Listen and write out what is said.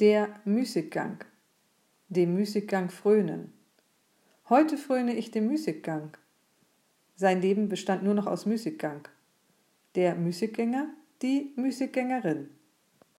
Der Müßiggang. Dem Müßiggang frönen. Heute fröne ich dem Müßiggang. Sein Leben bestand nur noch aus Müßiggang. Der Müßiggänger, die Müßiggängerin.